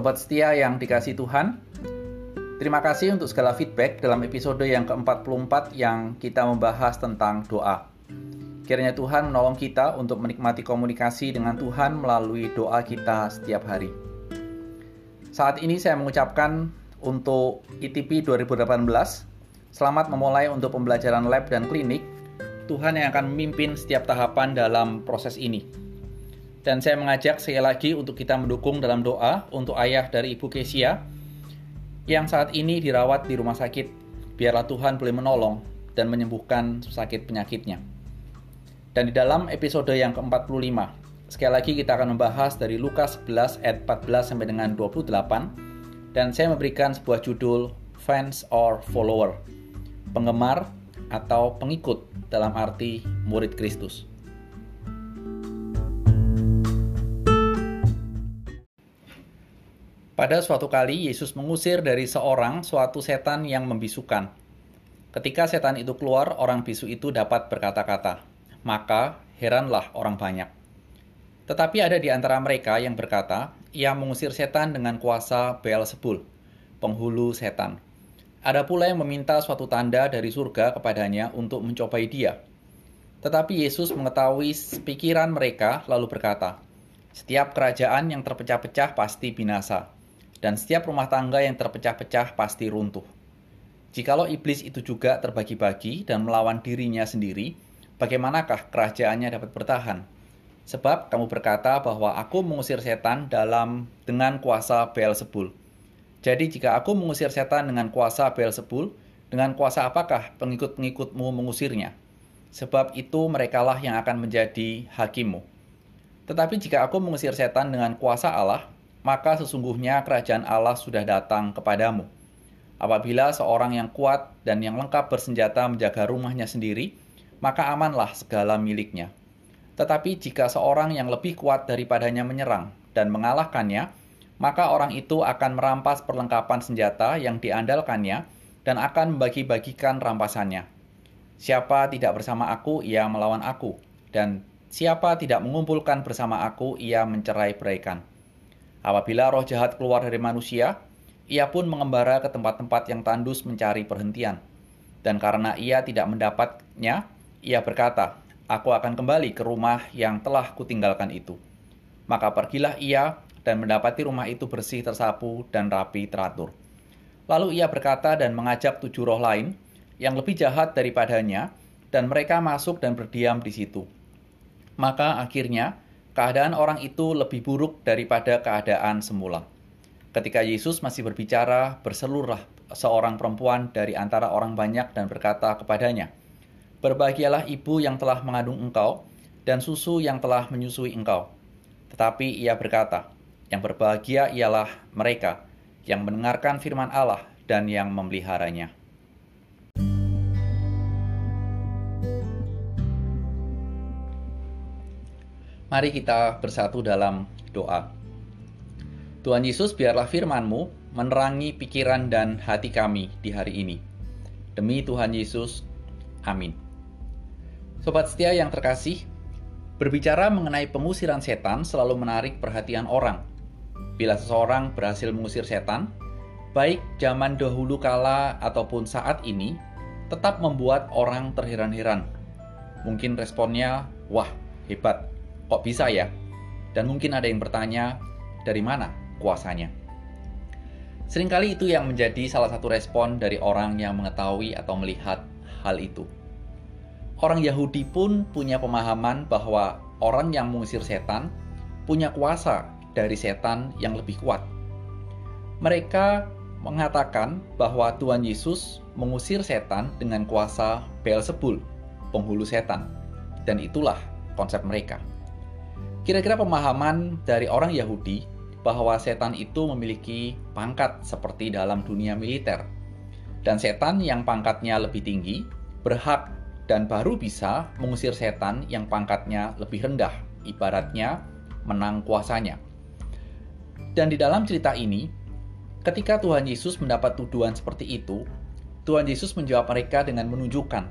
Sobat setia yang dikasih Tuhan, terima kasih untuk segala feedback dalam episode yang ke-44 yang kita membahas tentang doa. Kiranya Tuhan menolong kita untuk menikmati komunikasi dengan Tuhan melalui doa kita setiap hari. Saat ini saya mengucapkan untuk ITP 2018, selamat memulai untuk pembelajaran lab dan klinik. Tuhan yang akan memimpin setiap tahapan dalam proses ini. Dan saya mengajak sekali lagi untuk kita mendukung dalam doa untuk ayah dari Ibu Kesia yang saat ini dirawat di rumah sakit. Biarlah Tuhan boleh menolong dan menyembuhkan sakit penyakitnya. Dan di dalam episode yang ke-45, sekali lagi kita akan membahas dari Lukas 11 ayat 14 sampai dengan 28 dan saya memberikan sebuah judul fans or follower, penggemar atau pengikut dalam arti murid Kristus. Pada suatu kali, Yesus mengusir dari seorang suatu setan yang membisukan. Ketika setan itu keluar, orang bisu itu dapat berkata-kata. Maka heranlah orang banyak. Tetapi ada di antara mereka yang berkata, ia mengusir setan dengan kuasa Beelzebul, penghulu setan. Ada pula yang meminta suatu tanda dari surga kepadanya untuk mencobai dia. Tetapi Yesus mengetahui pikiran mereka lalu berkata, Setiap kerajaan yang terpecah-pecah pasti binasa dan setiap rumah tangga yang terpecah-pecah pasti runtuh. Jikalau iblis itu juga terbagi-bagi dan melawan dirinya sendiri, bagaimanakah kerajaannya dapat bertahan? Sebab kamu berkata bahwa aku mengusir setan dalam dengan kuasa Beelzebul. Jadi jika aku mengusir setan dengan kuasa Beelzebul, dengan kuasa apakah pengikut-pengikutmu mengusirnya? Sebab itu merekalah yang akan menjadi hakimmu. Tetapi jika aku mengusir setan dengan kuasa Allah, maka sesungguhnya kerajaan Allah sudah datang kepadamu. Apabila seorang yang kuat dan yang lengkap bersenjata menjaga rumahnya sendiri, maka amanlah segala miliknya. Tetapi jika seorang yang lebih kuat daripadanya menyerang dan mengalahkannya, maka orang itu akan merampas perlengkapan senjata yang diandalkannya dan akan membagi-bagikan rampasannya. Siapa tidak bersama aku, ia melawan aku, dan siapa tidak mengumpulkan bersama aku, ia mencerai-beraikan. Apabila roh jahat keluar dari manusia, ia pun mengembara ke tempat-tempat yang tandus mencari perhentian. Dan karena ia tidak mendapatnya, ia berkata, Aku akan kembali ke rumah yang telah kutinggalkan itu. Maka pergilah ia dan mendapati rumah itu bersih tersapu dan rapi teratur. Lalu ia berkata dan mengajak tujuh roh lain yang lebih jahat daripadanya, dan mereka masuk dan berdiam di situ. Maka akhirnya keadaan orang itu lebih buruk daripada keadaan semula. Ketika Yesus masih berbicara, berseluruh seorang perempuan dari antara orang banyak dan berkata kepadanya, Berbahagialah ibu yang telah mengandung engkau, dan susu yang telah menyusui engkau. Tetapi ia berkata, yang berbahagia ialah mereka yang mendengarkan firman Allah dan yang memeliharanya. Mari kita bersatu dalam doa. Tuhan Yesus, biarlah firman-Mu menerangi pikiran dan hati kami di hari ini. Demi Tuhan Yesus, amin. Sobat setia yang terkasih, berbicara mengenai pengusiran setan selalu menarik perhatian orang. Bila seseorang berhasil mengusir setan, baik zaman dahulu kala ataupun saat ini, tetap membuat orang terheran-heran. Mungkin responnya, wah, hebat, Kok bisa ya? Dan mungkin ada yang bertanya, dari mana kuasanya? Seringkali itu yang menjadi salah satu respon dari orang yang mengetahui atau melihat hal itu. Orang Yahudi pun punya pemahaman bahwa orang yang mengusir setan punya kuasa dari setan yang lebih kuat. Mereka mengatakan bahwa Tuhan Yesus mengusir setan dengan kuasa Beelzebul, penghulu setan. Dan itulah konsep mereka. Kira-kira pemahaman dari orang Yahudi bahwa setan itu memiliki pangkat seperti dalam dunia militer. Dan setan yang pangkatnya lebih tinggi berhak dan baru bisa mengusir setan yang pangkatnya lebih rendah, ibaratnya menang kuasanya. Dan di dalam cerita ini, ketika Tuhan Yesus mendapat tuduhan seperti itu, Tuhan Yesus menjawab mereka dengan menunjukkan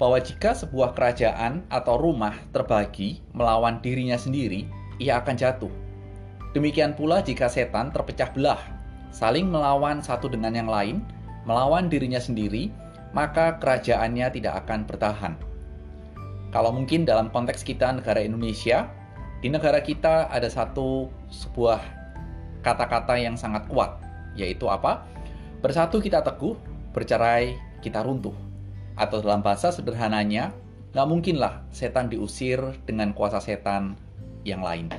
bahwa jika sebuah kerajaan atau rumah terbagi melawan dirinya sendiri, ia akan jatuh. Demikian pula jika setan terpecah belah, saling melawan satu dengan yang lain, melawan dirinya sendiri, maka kerajaannya tidak akan bertahan. Kalau mungkin dalam konteks kita negara Indonesia, di negara kita ada satu sebuah kata-kata yang sangat kuat, yaitu apa? Bersatu kita teguh, bercerai kita runtuh. Atau dalam bahasa sederhananya, nggak mungkinlah setan diusir dengan kuasa setan yang lain.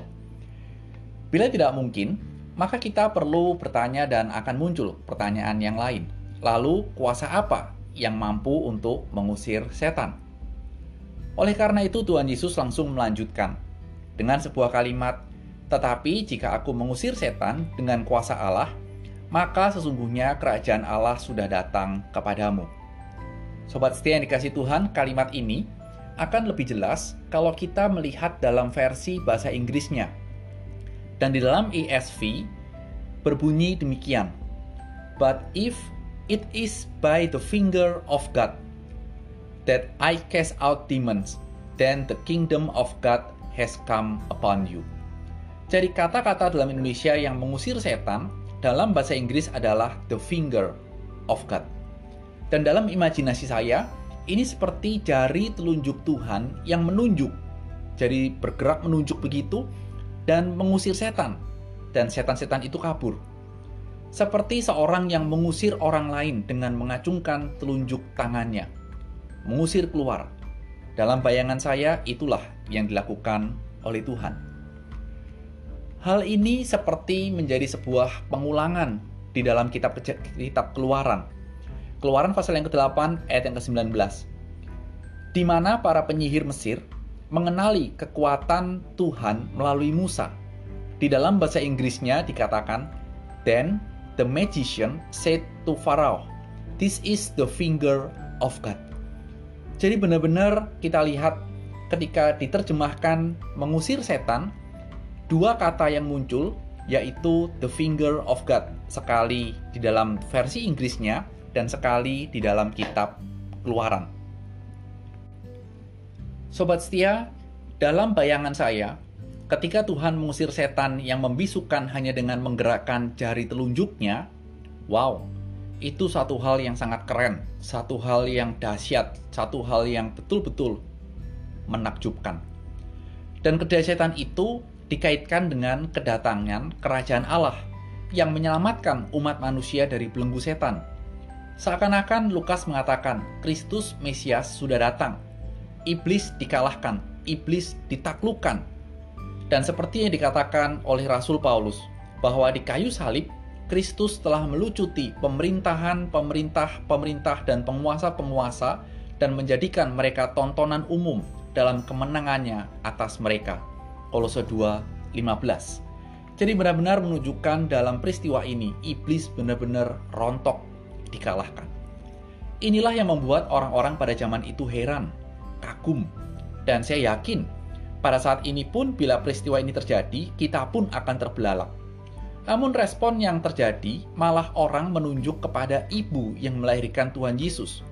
Bila tidak mungkin, maka kita perlu bertanya dan akan muncul pertanyaan yang lain. Lalu, kuasa apa yang mampu untuk mengusir setan? Oleh karena itu, Tuhan Yesus langsung melanjutkan dengan sebuah kalimat, "Tetapi jika aku mengusir setan dengan kuasa Allah, maka sesungguhnya kerajaan Allah sudah datang kepadamu." Sobat setia yang dikasih Tuhan, kalimat ini akan lebih jelas kalau kita melihat dalam versi bahasa Inggrisnya dan di dalam ESV berbunyi demikian. But if it is by the finger of God that I cast out demons, then the kingdom of God has come upon you. Jadi kata-kata dalam Indonesia yang mengusir setan dalam bahasa Inggris adalah the finger of God. Dan dalam imajinasi saya, ini seperti jari telunjuk Tuhan yang menunjuk. Jadi bergerak menunjuk begitu dan mengusir setan, dan setan-setan itu kabur. Seperti seorang yang mengusir orang lain dengan mengacungkan telunjuk tangannya, mengusir keluar. Dalam bayangan saya, itulah yang dilakukan oleh Tuhan. Hal ini seperti menjadi sebuah pengulangan di dalam kitab kitab Keluaran. Keluaran pasal yang ke-8 ayat yang ke-19. Di mana para penyihir Mesir mengenali kekuatan Tuhan melalui Musa. Di dalam bahasa Inggrisnya dikatakan, Then the magician said to Pharaoh, This is the finger of God. Jadi benar-benar kita lihat ketika diterjemahkan mengusir setan, dua kata yang muncul yaitu the finger of God. Sekali di dalam versi Inggrisnya dan sekali di dalam kitab Keluaran. Sobat setia, dalam bayangan saya, ketika Tuhan mengusir setan yang membisukan hanya dengan menggerakkan jari telunjuknya, wow, itu satu hal yang sangat keren, satu hal yang dahsyat, satu hal yang betul-betul menakjubkan. Dan kedahsyatan itu dikaitkan dengan kedatangan kerajaan Allah yang menyelamatkan umat manusia dari belenggu setan. Seakan-akan Lukas mengatakan Kristus Mesias sudah datang iblis dikalahkan, iblis ditaklukkan. Dan seperti yang dikatakan oleh Rasul Paulus, bahwa di kayu salib, Kristus telah melucuti pemerintahan, pemerintah, pemerintah, dan penguasa-penguasa dan menjadikan mereka tontonan umum dalam kemenangannya atas mereka. Kolose 2, 15. Jadi benar-benar menunjukkan dalam peristiwa ini, iblis benar-benar rontok dikalahkan. Inilah yang membuat orang-orang pada zaman itu heran kagum. Dan saya yakin, pada saat ini pun bila peristiwa ini terjadi, kita pun akan terbelalak. Namun respon yang terjadi malah orang menunjuk kepada ibu yang melahirkan Tuhan Yesus.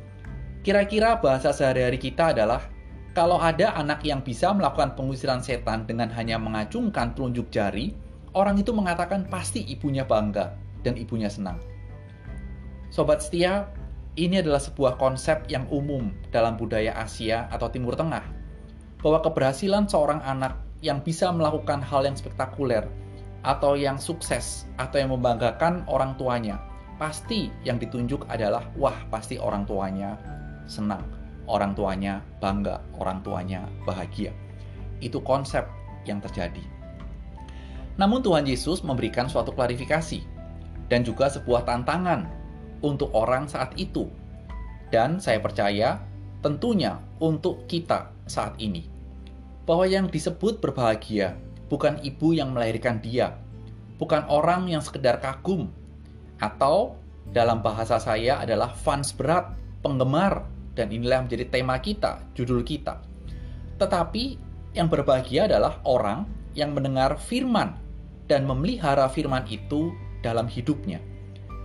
Kira-kira bahasa sehari-hari kita adalah, kalau ada anak yang bisa melakukan pengusiran setan dengan hanya mengacungkan telunjuk jari, orang itu mengatakan pasti ibunya bangga dan ibunya senang. Sobat setia, ini adalah sebuah konsep yang umum dalam budaya Asia atau Timur Tengah, bahwa keberhasilan seorang anak yang bisa melakukan hal yang spektakuler atau yang sukses atau yang membanggakan orang tuanya, pasti yang ditunjuk adalah wah pasti orang tuanya senang, orang tuanya bangga, orang tuanya bahagia. Itu konsep yang terjadi. Namun Tuhan Yesus memberikan suatu klarifikasi dan juga sebuah tantangan untuk orang saat itu. Dan saya percaya tentunya untuk kita saat ini. Bahwa yang disebut berbahagia bukan ibu yang melahirkan dia, bukan orang yang sekedar kagum, atau dalam bahasa saya adalah fans berat, penggemar, dan inilah menjadi tema kita, judul kita. Tetapi yang berbahagia adalah orang yang mendengar firman dan memelihara firman itu dalam hidupnya.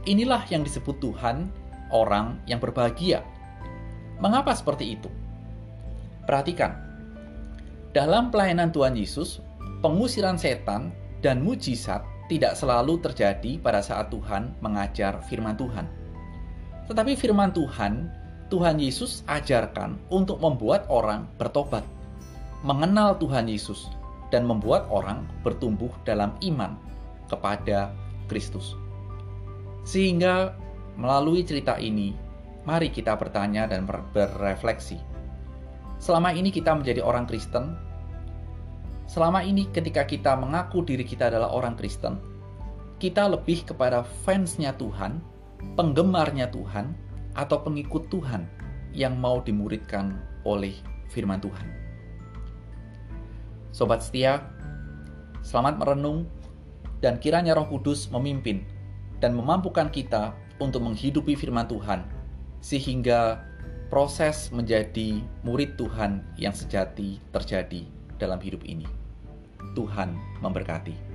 Inilah yang disebut Tuhan orang yang berbahagia. Mengapa seperti itu? Perhatikan, dalam pelayanan Tuhan Yesus, pengusiran setan dan mujizat tidak selalu terjadi pada saat Tuhan mengajar firman Tuhan. Tetapi firman Tuhan, Tuhan Yesus ajarkan untuk membuat orang bertobat, mengenal Tuhan Yesus, dan membuat orang bertumbuh dalam iman kepada Kristus. Sehingga melalui cerita ini, mari kita bertanya dan berrefleksi. Selama ini kita menjadi orang Kristen, selama ini ketika kita mengaku diri kita adalah orang Kristen, kita lebih kepada fansnya Tuhan, penggemarnya Tuhan, atau pengikut Tuhan yang mau dimuridkan oleh firman Tuhan. Sobat setia, selamat merenung dan kiranya Roh Kudus memimpin dan memampukan kita untuk menghidupi firman Tuhan sehingga proses menjadi murid Tuhan yang sejati terjadi dalam hidup ini. Tuhan memberkati.